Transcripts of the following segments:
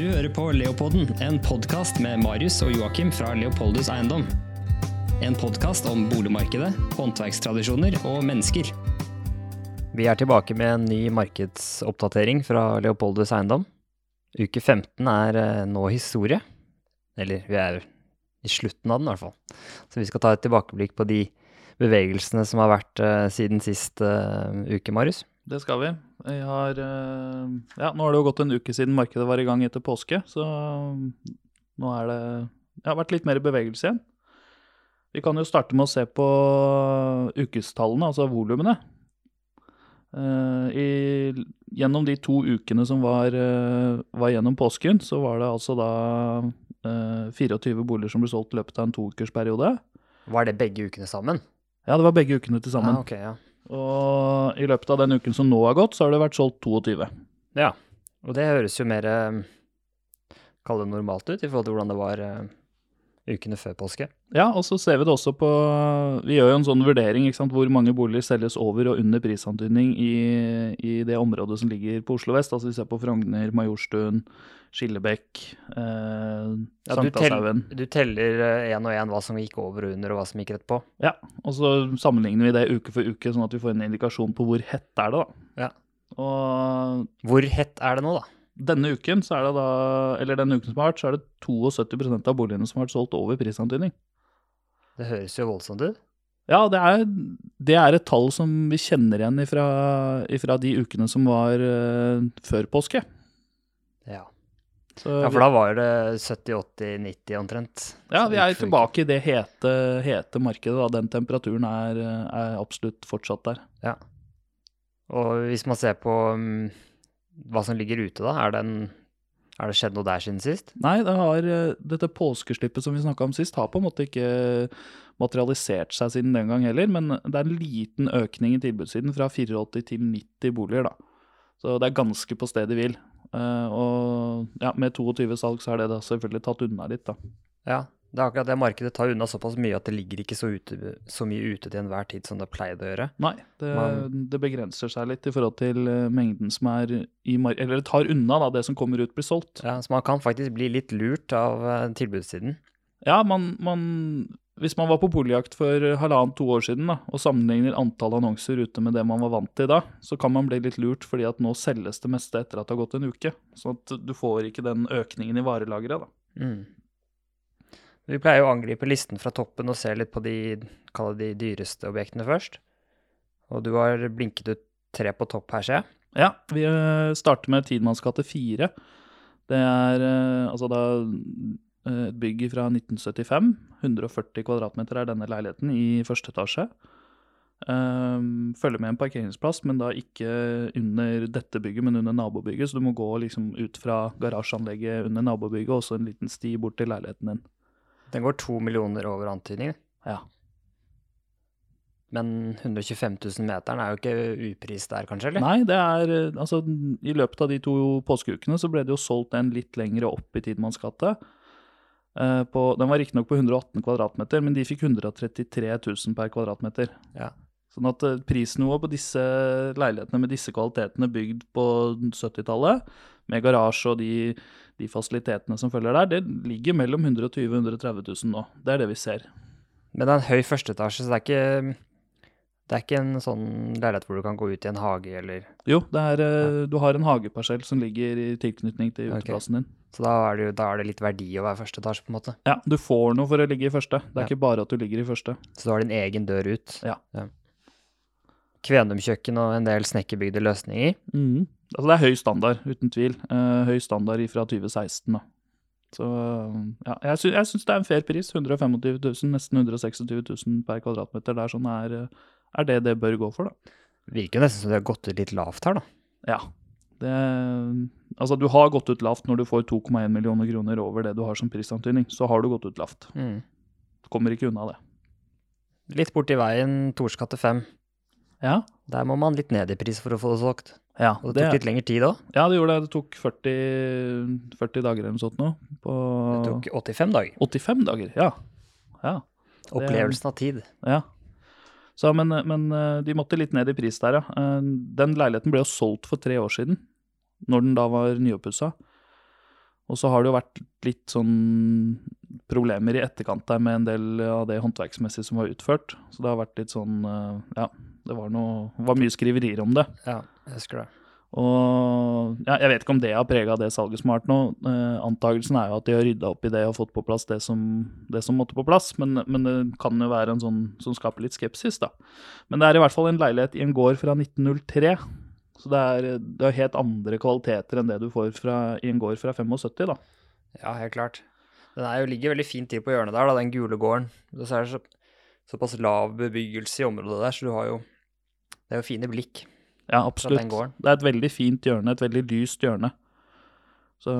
Du hører på Leopolden, en podkast med Marius og Joakim fra Leopoldus Eiendom. En podkast om boligmarkedet, håndverkstradisjoner og mennesker. Vi er tilbake med en ny markedsoppdatering fra Leopoldus Eiendom. Uke 15 er eh, nå historie. Eller vi er i slutten av den, i hvert fall. Så vi skal ta et tilbakeblikk på de bevegelsene som har vært uh, siden sist uh, uke, Marius. Det skal vi. Jeg har uh, Ja, nå har det jo gått en uke siden markedet var i gang etter påske, så nå er det Det har vært litt mer bevegelse igjen. Vi kan jo starte med å se på ukestallene, altså volumene. I, gjennom de to ukene som var, var gjennom påsken, så var det altså da 24 boliger som ble solgt i løpet av en toukersperiode. Var det begge ukene sammen? Ja, det var begge ukene til sammen. Ah, okay, ja. Og i løpet av den uken som nå har gått, så har det vært solgt 22. Ja, og det høres jo mer Kall det normalt ut i forhold til hvordan det var uh, ukene før påske. Ja, og så ser vi det også på Vi gjør jo en sånn vurdering, ikke sant, hvor mange boliger selges over og under prisantydning i, i det området som ligger på Oslo vest. Altså vi ser på Frogner, Majorstuen, Skillebekk, eh, ja, Sankthanshaugen. Du, du teller én og én hva som gikk over og under, og hva som gikk rett på? Ja, og så sammenligner vi det uke for uke, sånn at vi får en indikasjon på hvor hett er det, da. Ja. Og Hvor hett er det nå, da? Denne uken, så er det da, eller denne uken som har vært, så er det 72% av boligene som har vært solgt over prisantydning. Det høres jo voldsomt ut. Ja, det er, det er, et tall som vi kjenner igjen ifra, ifra de ukene som var uh, før påske. Ja. Så ja, for da var det 70-80-90 omtrent. Ja, vi er tilbake i det hete, hete markedet. Da. Den temperaturen er, er, absolutt fortsatt der. Ja. Og hvis man ser på um, hva som ligger ute, da, er, den, er, det skjedd noe der siden sist? Nei, det har, eh, dette påskeslippet som vi snakka om sist, har på en måte ikke materialisert seg siden den gang heller. Men det er en liten økning i tilbudssiden, fra 84 til 90 boliger. da. Så det er ganske på stedet hvil. Uh, og ja, med 22 salg så har det da selvfølgelig tatt unna litt, da. Ja, det er akkurat det markedet tar unna såpass mye at det ligger ikke så, ute, så mye ute til enhver tid som det pleide å gjøre. Nei, det, Man, det, begrenser seg litt i forhold til uh, mengden som er i markedet Eller det tar unna da, det som kommer ut, blir solgt. Ja, Så man kan faktisk bli litt lurt av uh, tilbudssiden. Ja, man, man hvis man var på boligjakt for halvannet-to år siden da, og sammenligner antall annonser ute med det man var vant til da, så kan man bli litt lurt fordi at nå selges det meste etter at det har gått en uke. Så at du får ikke den økningen i varelageret. da. Mm. Vi pleier å angripe listen fra toppen og se litt på de, de dyreste objektene først. Og du har blinket ut tre på topp her, ser jeg. Ja, vi eh, starter med Tidemanns gate 4. Det er eh, altså da Eh, et bygg fra 1975. 140 kvadratmeter er denne leiligheten i første etasje. Um, følger med en parkeringsplass, men da ikke under dette bygget, men under nabobygget. Så du må gå liksom ut fra garasjeanlegget under nabobygget og så en liten sti bort til leiligheten din. Den går to millioner over antydningen. Ja. Men 125 000 meteren er jo ikke upris der, kanskje? eller? Nei, det er eh, altså I løpet av de to påskeukene så ble det jo solgt en litt lengre opp i Tidemanns gate. Uh, den var riktignok på 118 kvadratmeter, men de fikk 133 000 per kvadratmeter. Ja. Sånn at uh, prisnivået på disse leilighetene med disse kvalitetene bygd på 70-tallet, med garasje og de, de, fasilitetene som følger der, det ligger mellom 120 000 og 130 000 nå. Det er det vi ser. Men det er en høy førsteetasje, så det er ikke det er ikke en sånn leilighet hvor du kan gå ut i en hage, eller Jo, er, uh, du har en hageparsell som ligger i tilknytning til uteplassen okay. din. Så da er, det, da er, det, litt verdi å være første etasje, på en måte? Ja, du får noe for å ligge i første. Det er ja. ikke bare at du ligger i første. Så du har din egen dør ut? Ja. ja. Kvenumkjøkken og en del snekkerbygde løsninger? Mm. Altså det er høy standard, uten tvil. Uh, høy standard fra 2016, da. Så ja, jeg, sy jeg syns det er en fair pris. 125 000, nesten 126 000 per kvadratmeter. Det er, sånn er, er det det bør gå for, da. Virker nesten som det har gått ut litt lavt her, da. Ja, det, altså, du har gått ut lavt når du får 2,1 millioner kroner over det du har som prisantydning. Så har du gått ut lavt. Mm. Kommer ikke unna det. Litt borti veien, Torskatte 5. Ja. Der må man litt ned i pris for å få det solgt. Ja, og det tok litt lengre tid òg? Ja, det gjorde det. Det tok 40, 40 dager eller noe sånt nå. Det tok 85 dager. 85 dager, ja. ja. Opplevelsen av tid. Ja. Så, men, men, eh, de måtte litt ned i pris der, ja. Eh, den leiligheten ble jo solgt for tre år siden, når den da var nyoppussa. Og så har det jo vært litt sånn problemer i etterkant der med en del av det håndverksmessige som var utført. Så det har vært litt sånn eh, Ja, det var, noe, var mye skriverier om det. Ja, jeg husker det. Og ja, jeg vet ikke om det har prega det salget som har vært nå. Eh, antagelsen er jo at de har rydda opp i det og fått på plass det som, det som måtte på plass, men, men, det kan jo være en sånn som skaper litt skepsis, da. Men det er i hvert fall en leilighet i en gård fra 1903. Så det er, det er helt andre kvaliteter enn det du får fra, i en gård fra 75, da. Ja, helt klart. Den er jo, ligger veldig fint til på hjørnet der, da, den gule gården. Det er så, såpass lav bebyggelse i området der, så du har jo Det er jo fine blikk. Ja, absolutt. Det er et veldig fint hjørne, et veldig lyst hjørne. Så,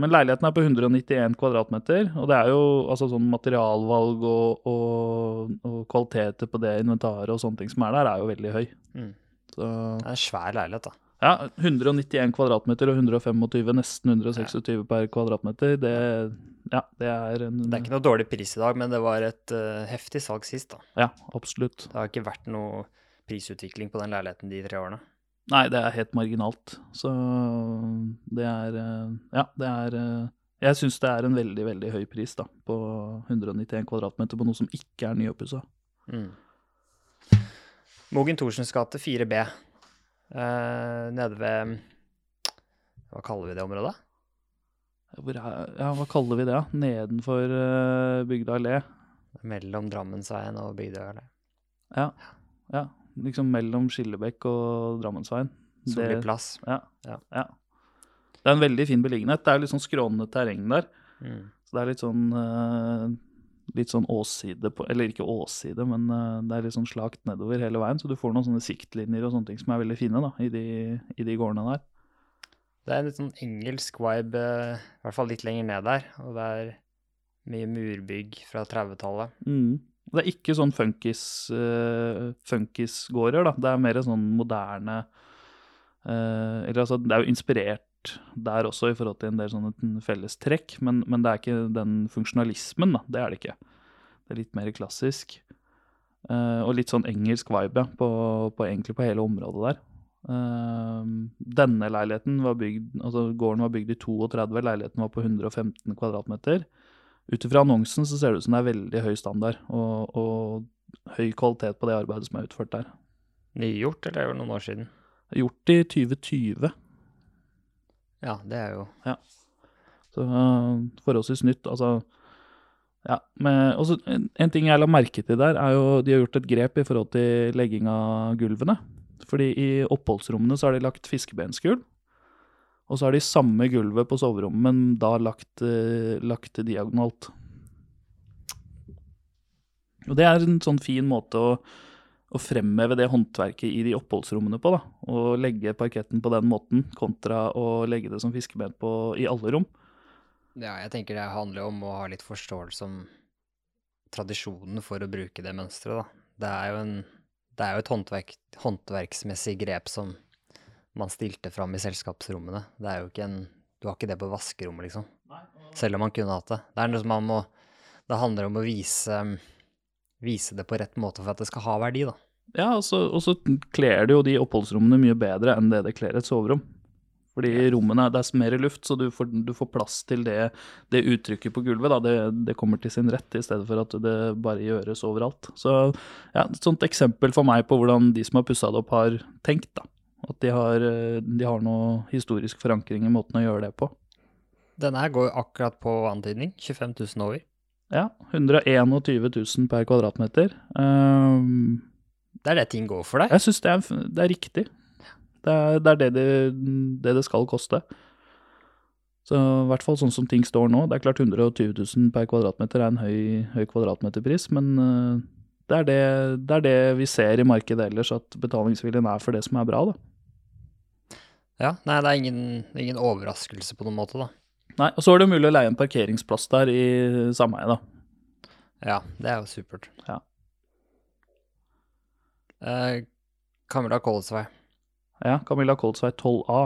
men leiligheten er på 191 kvadratmeter, og det er jo altså sånn materialvalg og, og, og, kvaliteter på det inventaret og sånne ting som er der, er jo veldig høy. Mm. Så, det er en svær leilighet, da. Ja, 191 kvadratmeter og 125, nesten 126 ja. per kvadratmeter. Det, ja, det er en Det er ikke noe dårlig pris i dag, men det var et uh, heftig salg sist, da. Ja, absolutt. Det har ikke vært noe prisutvikling på den leiligheten de tre årene. Nei, det er helt marginalt. Så det er uh, Ja, det er uh, Jeg syns det er en veldig, veldig høy pris, da, på 191 kvadratmeter på noe som ikke er nyoppussa. Mm. Mogen Thorsens gate 4B. Eh, nede ved Hva kaller vi det området? ja, hva kaller vi det? Nedenfor uh, Bygda allé. Mellom Drammensveien og Bygda allé. Ja. ja. Liksom mellom Skillebekk og Drammensveien. Solid plass. Ja, ja. ja. Det er en veldig fin beliggenhet. Det er litt sånn skrånende terreng der. Mm. Så det er litt sånn uh, litt sånn åsside på Eller ikke åsside, men uh, det er litt sånn slakt nedover hele veien. Så du får noen sånne siktlinjer og sånne ting som er veldig fine da, i de, i de gårdene der. Det er en litt sånn engelsk vibe, uh, i hvert fall litt lenger ned der. Og det er mye murbygg fra 30-tallet. Mm. Det er ikke sånn funkis, uh, funkisgårder, da. Det er mer sånn moderne Eller altså, det er jo inspirert der også i forhold til en del sånne fellestrekk, men, men det er ikke den funksjonalismen, da. Det er det ikke. Det er litt mer klassisk. Uh, og litt sånn engelsk vibe på, på, egentlig på hele området der. Uh, denne leiligheten var bygd, altså gården var bygd i 32, leiligheten var på 115 kvadratmeter. Ut ifra annonsen så ser det ut som det er veldig høy standard og, og høy kvalitet på det arbeidet som er utført der. Nygjort, eller er det noen år siden? Gjort i 2020. Ja, det er jo Ja. Så uh, forholdsvis nytt. Altså Ja. men også, en, ting jeg la merke til der, er jo de har gjort et grep i forhold til legging av gulvene. Fordi i oppholdsrommene så har de lagt fiskebensgulv. Og så har de samme gulvet på soverommet, men da lagt, uh, lagt diagonalt. Og det er en sånn fin måte å å fremheve det håndverket i de oppholdsrommene på. da, Og legge parketten på den måten, kontra å legge det som fiskeben på i alle rom. Ja, jeg tenker det handler om å ha litt forståelse om tradisjonen for å bruke det mønsteret, da. Det er jo, en, det er jo et håndverk, håndverksmessig grep som man stilte fram i selskapsrommene. Det er jo ikke en Du har ikke det på vaskerommet, liksom. Selv om man kunne hatt det. Det er noe som man må Det handler om å vise vise det på rett måte for at det skal ha verdi, da. Ja, og så kler det jo de oppholdsrommene mye bedre enn det det kler et soverom. Fordi ja. rommene, det er mer luft, så du får, du får plass til det, det, uttrykket på gulvet. Da. Det, det, kommer til sin rett, i stedet for at det bare gjøres overalt. Så ja, et sånt eksempel for meg på hvordan de som har pussa det opp, har tenkt. da. At de har, de har noe historisk forankring i måten å gjøre det på. Denne her går akkurat på antydning. 25 000 over. Ja, 121 000 per kvadratmeter. Um, det er det ting går for deg? Jeg syns det, det, er riktig. Det er det, er det, det, det skal koste. Så i hvert fall sånn som ting står nå. Det er klart 120 000 per kvadratmeter er en høy, høy kvadratmeterpris, men uh, det, er det, det er det vi ser i markedet ellers, at betalingsviljen er for det som er bra, da. Ja, nei, det er ingen, ingen overraskelse på noen måte, da. Nei, og så er det mulig å leie en parkeringsplass der i sameiet, da. Ja, det er jo supert. Ja. Eh, Camilla Kolsvei. Ja, Camilla Kolsvei 12A.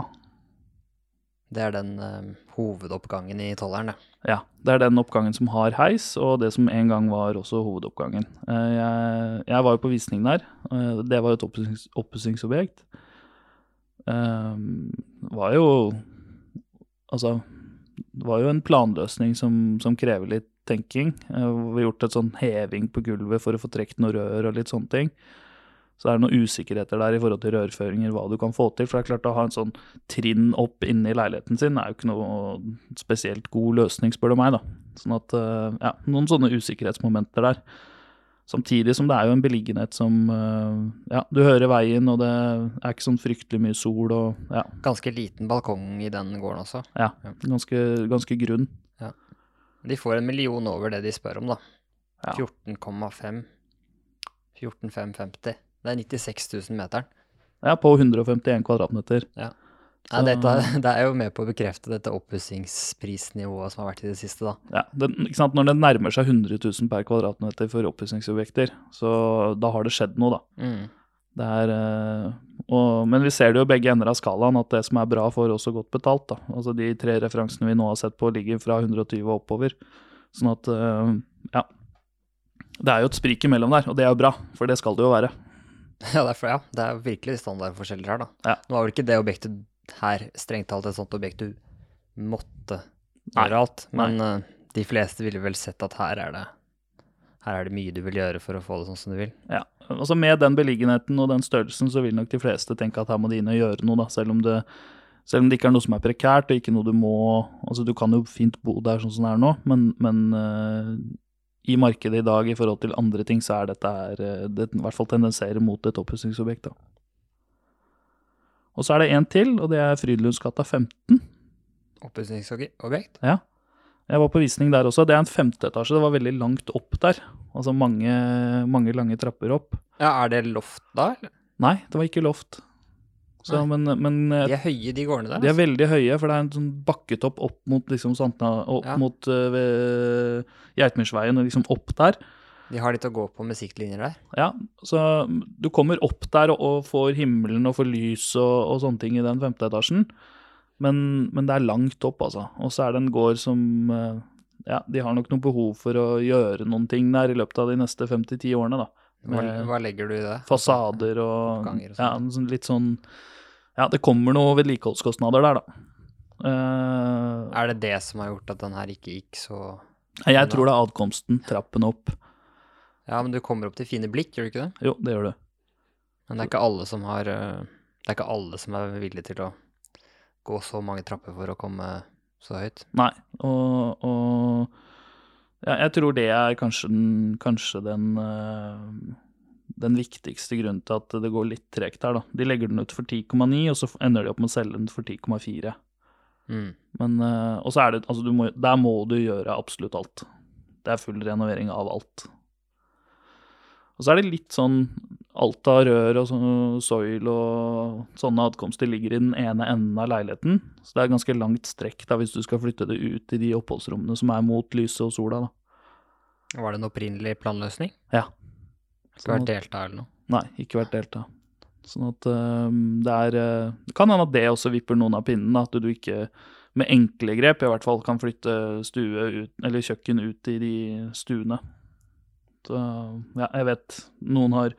Det er den eh, hovedoppgangen i tolleren, det. Ja, det er den oppgangen som har heis, og det som en gang var også hovedoppgangen. Eh, jeg, jeg, var jo på visning der. Eh, det var jo et oppussingsobjekt. Eh, var jo Altså det var jo en planløsning som, som krever litt tenking. Eh, Vi har gjort et sånn heving på gulvet for å få trukket noen rør og litt sånne ting. Så det er noen usikkerheter der i forhold til rørføringer, hva du kan få til. For det er klart å ha en sånn trinn opp inne i leiligheten sin er jo ikke noe spesielt god løsning, spør du meg, da. Sånn at, eh, ja, noen sånne usikkerhetsmomenter der. Samtidig som det er jo en beliggenhet som eh, Ja, du hører veien, og det er ikke sånn fryktelig mye sol, og ja, Ganske liten balkong i den gården også. ja ganske, ganske grunn. De får en million over det de spør om, da. Ja. 14,5. 14,550. Det er 96 000 meteren. Ja, på 151 kvadratmeter. Ja, Så- dette, det er jo med på å bekrefte dette oppussingsprisnivået som har vært i det siste, da. Ja, det? Når det nærmer seg 100 000 per kvadratmeter for oppussingsobjekter, så da har det skjedd noe, da. Mm. Det er, eh, og, men vi ser det jo begge ender av skalaen, at det som er bra, får også godt betalt. Da. Altså De tre referansene vi nå har sett på, ligger fra 120 og oppover. Sånn at eh, ja. Det er jo et sprik imellom der, og det er jo bra, for det skal det jo være. Ja, det er, ja, det er virkelig standardforskjeller her, da. Ja. Nå var vel ikke det objektet her strengt talt et sånt objekt du måtte Nei. gjøre alt, men eh, de fleste ville vel sett at her er det her er det mye du vil gjøre for å få det sånn som du vil. Ja, altså Med den beliggenheten og den størrelsen, så vil nok de fleste tenke at her må de inn og gjøre noe, da, selv om det, selv om det ikke er noe som er prekært, og ikke noe du må Altså, du kan jo fint bo der sånn som det er nå, men, men uh, i markedet i dag i forhold til andre ting, så er dette her eh, Det i hvert fall tendenserer mot et oppussingsobjekt, da. Og så er det en til, og det er Frydlundsgata 15. Oppussingsobjekt? Ja. Jeg var på visning der også. Det er en femteetasje. Det var veldig langt opp der. Altså mange, mange lange trapper opp. Ja, er det loft da? eller? Nei, det var ikke loft. Så, men, men eh, De er høye, de gårdene der. de er altså. veldig høye, for det er en sånn bakketopp opp mot liksom Santna, opp Ja. mot uh, Geitmyrsveien og liksom opp der. De har litt å gå på med siktlinjer der. Ja, så du kommer opp der og, og får himmelen og får lys og, og sånne ting i den femte etasjen. Men, men det er langt opp, altså. Og så er det en gård som eh, Ja, de har nok noe behov for å gjøre noen ting der i løpet av de neste fem til ti årene, da. Hva, hva legger du i det? fasader og, og ja, sånn litt sånn Ja, det kommer noen vedlikeholdskostnader der, da. Uh, Er det det som har gjort at den her ikke gikk så jeg tror det er adkomsten, trappen opp. Ja, men du kommer opp til fine blikk, gjør du ikke det? Jo, det gjør du. Men det er ikke alle som har eh, Det er ikke alle som er villige til å gå så mange trapper for å komme så høyt. Nei, og, og ja, jeg tror det er kanskje kanskje den, eh, den viktigste grunnen til at det går litt tregt her, da. De legger den ut for 10,9, og så ender de opp med å selge den for 10,4. Mm. Men eh, Og så er det Altså, du må, der må du gjøre absolutt alt. Det er full renovering av alt. Og så er det litt sånn Alt av rør og sånn soil og sånne adkomster ligger i den ene enden av leiligheten. Så det er ganske langt strekk da hvis du skal flytte det ut i de oppholdsrommene som er mot lyset og sola. da. Var det en opprinnelig planløsning? Ja. Ikke Sånn vært delt av eller noe? Nei, ikke vært delta. Sånn at øhm, det er Det kan hende at det også vipper noen av pinnen, at du ikke med enkle grep i hvert fall kan flytte stue ut, eller kjøkken ut i de stuene. Så ja, jeg vet noen har,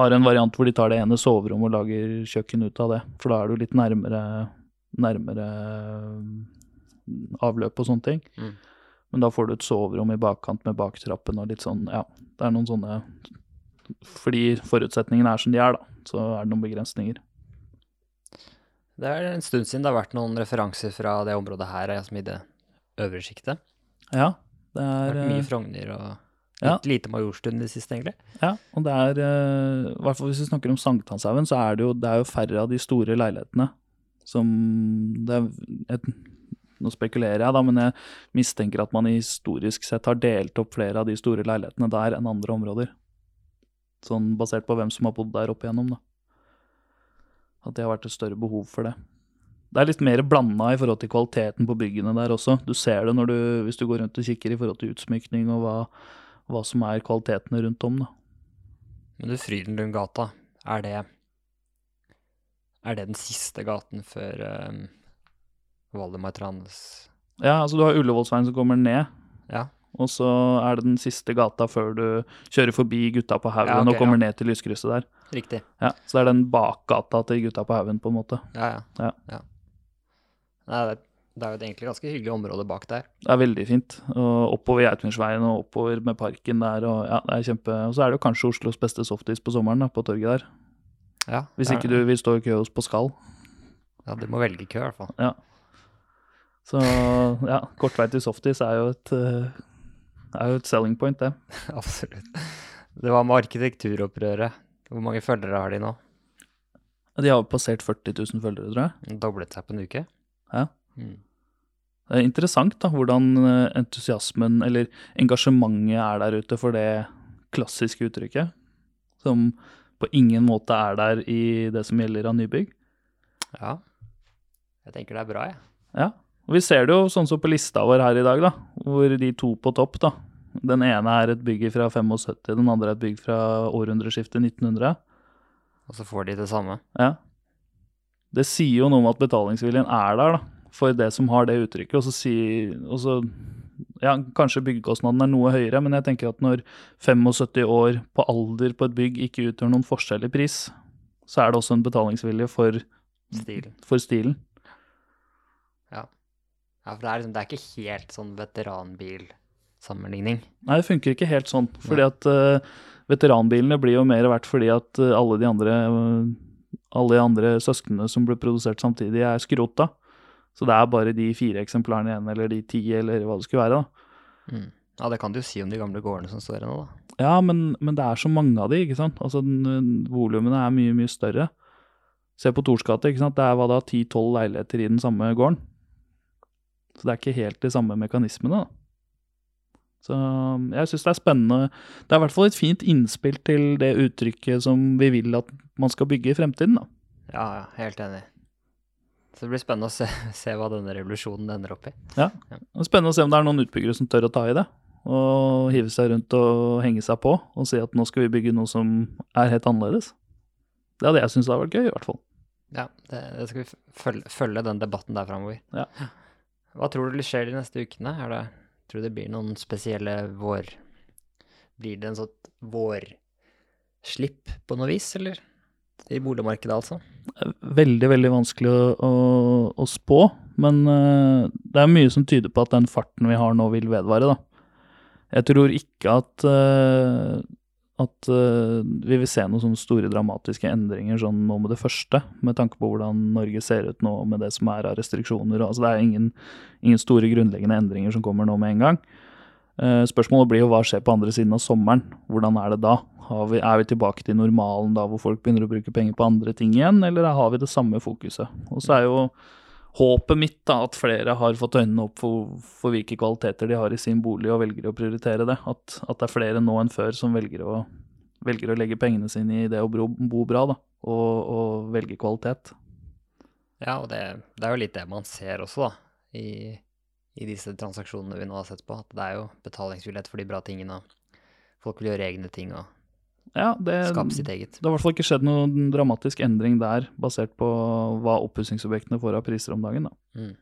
har en variant hvor de tar det ene soverommet og lager kjøkken ut av det. For da er du litt nærmere, nærmere avløp og sånne ting. Mm. Men da får du et soverom i bakkant med baktrappen og litt sånn, ja. Det er noen sånne fordi forutsetningene er som de er, da, så er det noen begrensninger. Det er en stund siden det har vært noen referanser fra det området her, som i det øvre sjiktet. Ja, det Det er vært mye eh, Frogner og ja. litt lite Majorstuen i det siste, egentlig. Ja, og det er eh, I hvert fall hvis vi snakker om Sankthanshaugen, så er det jo, det er jo færre av de store leilighetene som det er et, Nå spekulerer jeg, da, men jeg mistenker at man historisk sett har delt opp flere av de store leilighetene der enn andre områder. Sånn basert på hvem som har bodd der opp igjennom, da. At det har vært et større behov for det. Det er litt mer blanda i forhold til kvaliteten på byggene der også. Du ser det du, hvis du går rundt og kikker i forhold til utsmykning og hva, hva som er kvalitetene rundt om, da. Men du, Frydenlundgata, er det Er det den siste gaten før um, Valdemar Tranes Ja, altså du har Ullevålsveien som kommer ned, Ja. og så er det den siste gata før du kjører forbi Gutta på haugen Ja, okay, og kommer ja. ned til lyskrysset der. Riktig. Ja, Så det er den bakgata til Gutta på haugen, på en måte. Ja, ja. Ja. Nei, det, Det er jo et egentlig ganske hyggelig område bak der. Det er veldig fint. Og oppover Geitmyrsveien og oppover med parken der. Og ja, det er kjempe... Og så er det jo kanskje Oslos beste softis på sommeren, da, på torget der. Ja, Hvis ikke du vil stå i kø hos på Skall. Ja, du må velge kø, i hvert fall. Ja. Så ja, kort vei til softis er jo et eh, er jo et selling point, det. Absolutt. Det var med arkitekturopprøret. Hvor mange følgere har de nå? De har passert 40 000 følgere, tror jeg. Doblet seg på en uke? Ja. Mm. Det er interessant da, hvordan eh, entusiasmen, eller engasjementet, er der ute for det klassiske uttrykket. Som på ingen måte er der i det som gjelder av nybygg. Ja. Jeg tenker det er bra, jeg. Ja. Og vi ser det jo sånn som på lista vår her i dag, da. Hvor de to på topp, da. Den ene er et bygg fra 75, den andre er et bygg fra århundreskiftet 1900. Og så får de det samme. Ja. Det sier jo noe om at betalingsviljen er der, da, for det som har det uttrykket. Og så si og så, Ja, kanskje byggekostnaden er noe høyere, men jeg tenker at når 75 år på alder på et bygg ikke utgjør noen forskjell i pris, så er det også en betalingsvilje for, Stilen. for stilen. Ja, for det er, liksom, det er ikke helt sånn veteranbilsammenligning. Nei, det funker ikke helt sånn. Fordi at uh, veteranbilene blir jo mer verdt fordi at eh, alle de andre uh, alle de andre søsknene som ble produsert samtidig, er skrota. Så det er bare de fire eksemplarene igjen, eller de ti, eller hva det skulle være. da. Mm. Ja, det kan du jo si om de gamle gårdene som står her nå, da. Ja, men, men det er så mange av de, ikke sant. Altså, Volumene er mye, mye større. Se på Tors gate, ikke sant. Det er hva da, ti-tolv leiligheter i den samme gården. Så det er ikke helt de samme mekanismene, da. Så jeg syns det er spennende. Det er i hvert fall et fint innspill til det uttrykket som vi vil at man skal bygge i fremtiden, da. Ja, ja, helt enig. Så det blir spennende å se, se hva denne revolusjonen ender opp i. Ja, Det er spennende å se om det er noen utbyggere som tør å ta i det. Og hive seg rundt og henge seg på og si at nå skal vi bygge noe som er helt annerledes. Det hadde jeg syntes hadde vært gøy, i hvert fall. Ja, det, det skal vi følge, følge den debatten der framover. Ja. Hva tror du skjer de neste ukene? Er det, tror du det blir noen spesielle vår... Blir det en sånn vårslipp på noe vis, eller? I boligmarkedet, altså? Veldig, veldig vanskelig å, å, å spå, men uh, det er mye som tyder på at den farten vi har nå, vil vedvare, da. Jeg tror ikke at, uh, at uh, vi vil se noen sånne store dramatiske endringer sånn nå med det første, med tanke på hvordan Norge ser ut nå med det som er av restriksjoner. Altså, det er ingen, ingen store grunnleggende endringer som kommer nå med en gang. Uh, Spørsmålet blir jo hva skjer på andre siden av sommeren? Hvordan er det da? Vi, er vi tilbake til normalen da hvor folk begynner å bruke penger på andre ting igjen, eller har vi det samme fokuset? Og så er jo håpet mitt da at flere har fått øynene opp for, for hvilke kvaliteter de har i sin bolig og velger å prioritere det. At, at det er flere nå enn før som velger å, velger å legge pengene sine i det å bo, bo bra da, og, og velge kvalitet. Ja, og det, det er jo litt det man ser også, da, i, i disse transaksjonene vi nå har sett på. At det er jo betalingsvillighet for de bra tingene, folk vil gjøre egne ting og Ja, det, skape sitt eget. Det har i hvert fall ikke skjedd noen dramatisk endring der, basert på hva oppussingsobjektene får av priser om dagen. da. Mm.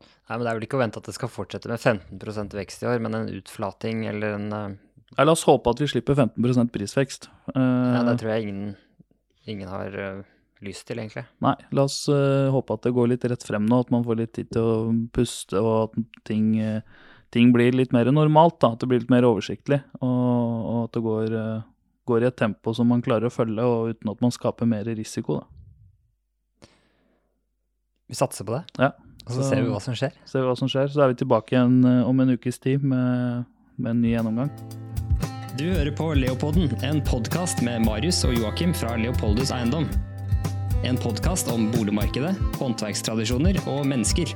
Nei, men det er vel ikke å vente at det skal fortsette med 15% vekst i år, men en utflating eller en eh, Nei, La oss håpe at vi slipper 15 prisvekst. Uh, Ja, det tror jeg ingen, ingen har uh, lyst til, egentlig. Nei, la oss uh, håpe at det går litt rett frem nå, at man får litt tid til å puste, og at ting, eh, ting blir litt mer normalt. da, At det blir litt mer oversiktlig, og, og at det går, eh, går i et tempo som man klarer å følge, og uten at man skaper mer risiko. da. Vi satser på det, Ja, og så så- ser vi hva som skjer. Ser vi hva som skjer. Så er vi tilbake igjen eh, om en ukes tid med, med en ny gjennomgang. Du hører på Leopolden, en podkast med Marius og Joakim fra Leopoldus Eiendom. En podkast om boligmarkedet, håndverkstradisjoner og mennesker.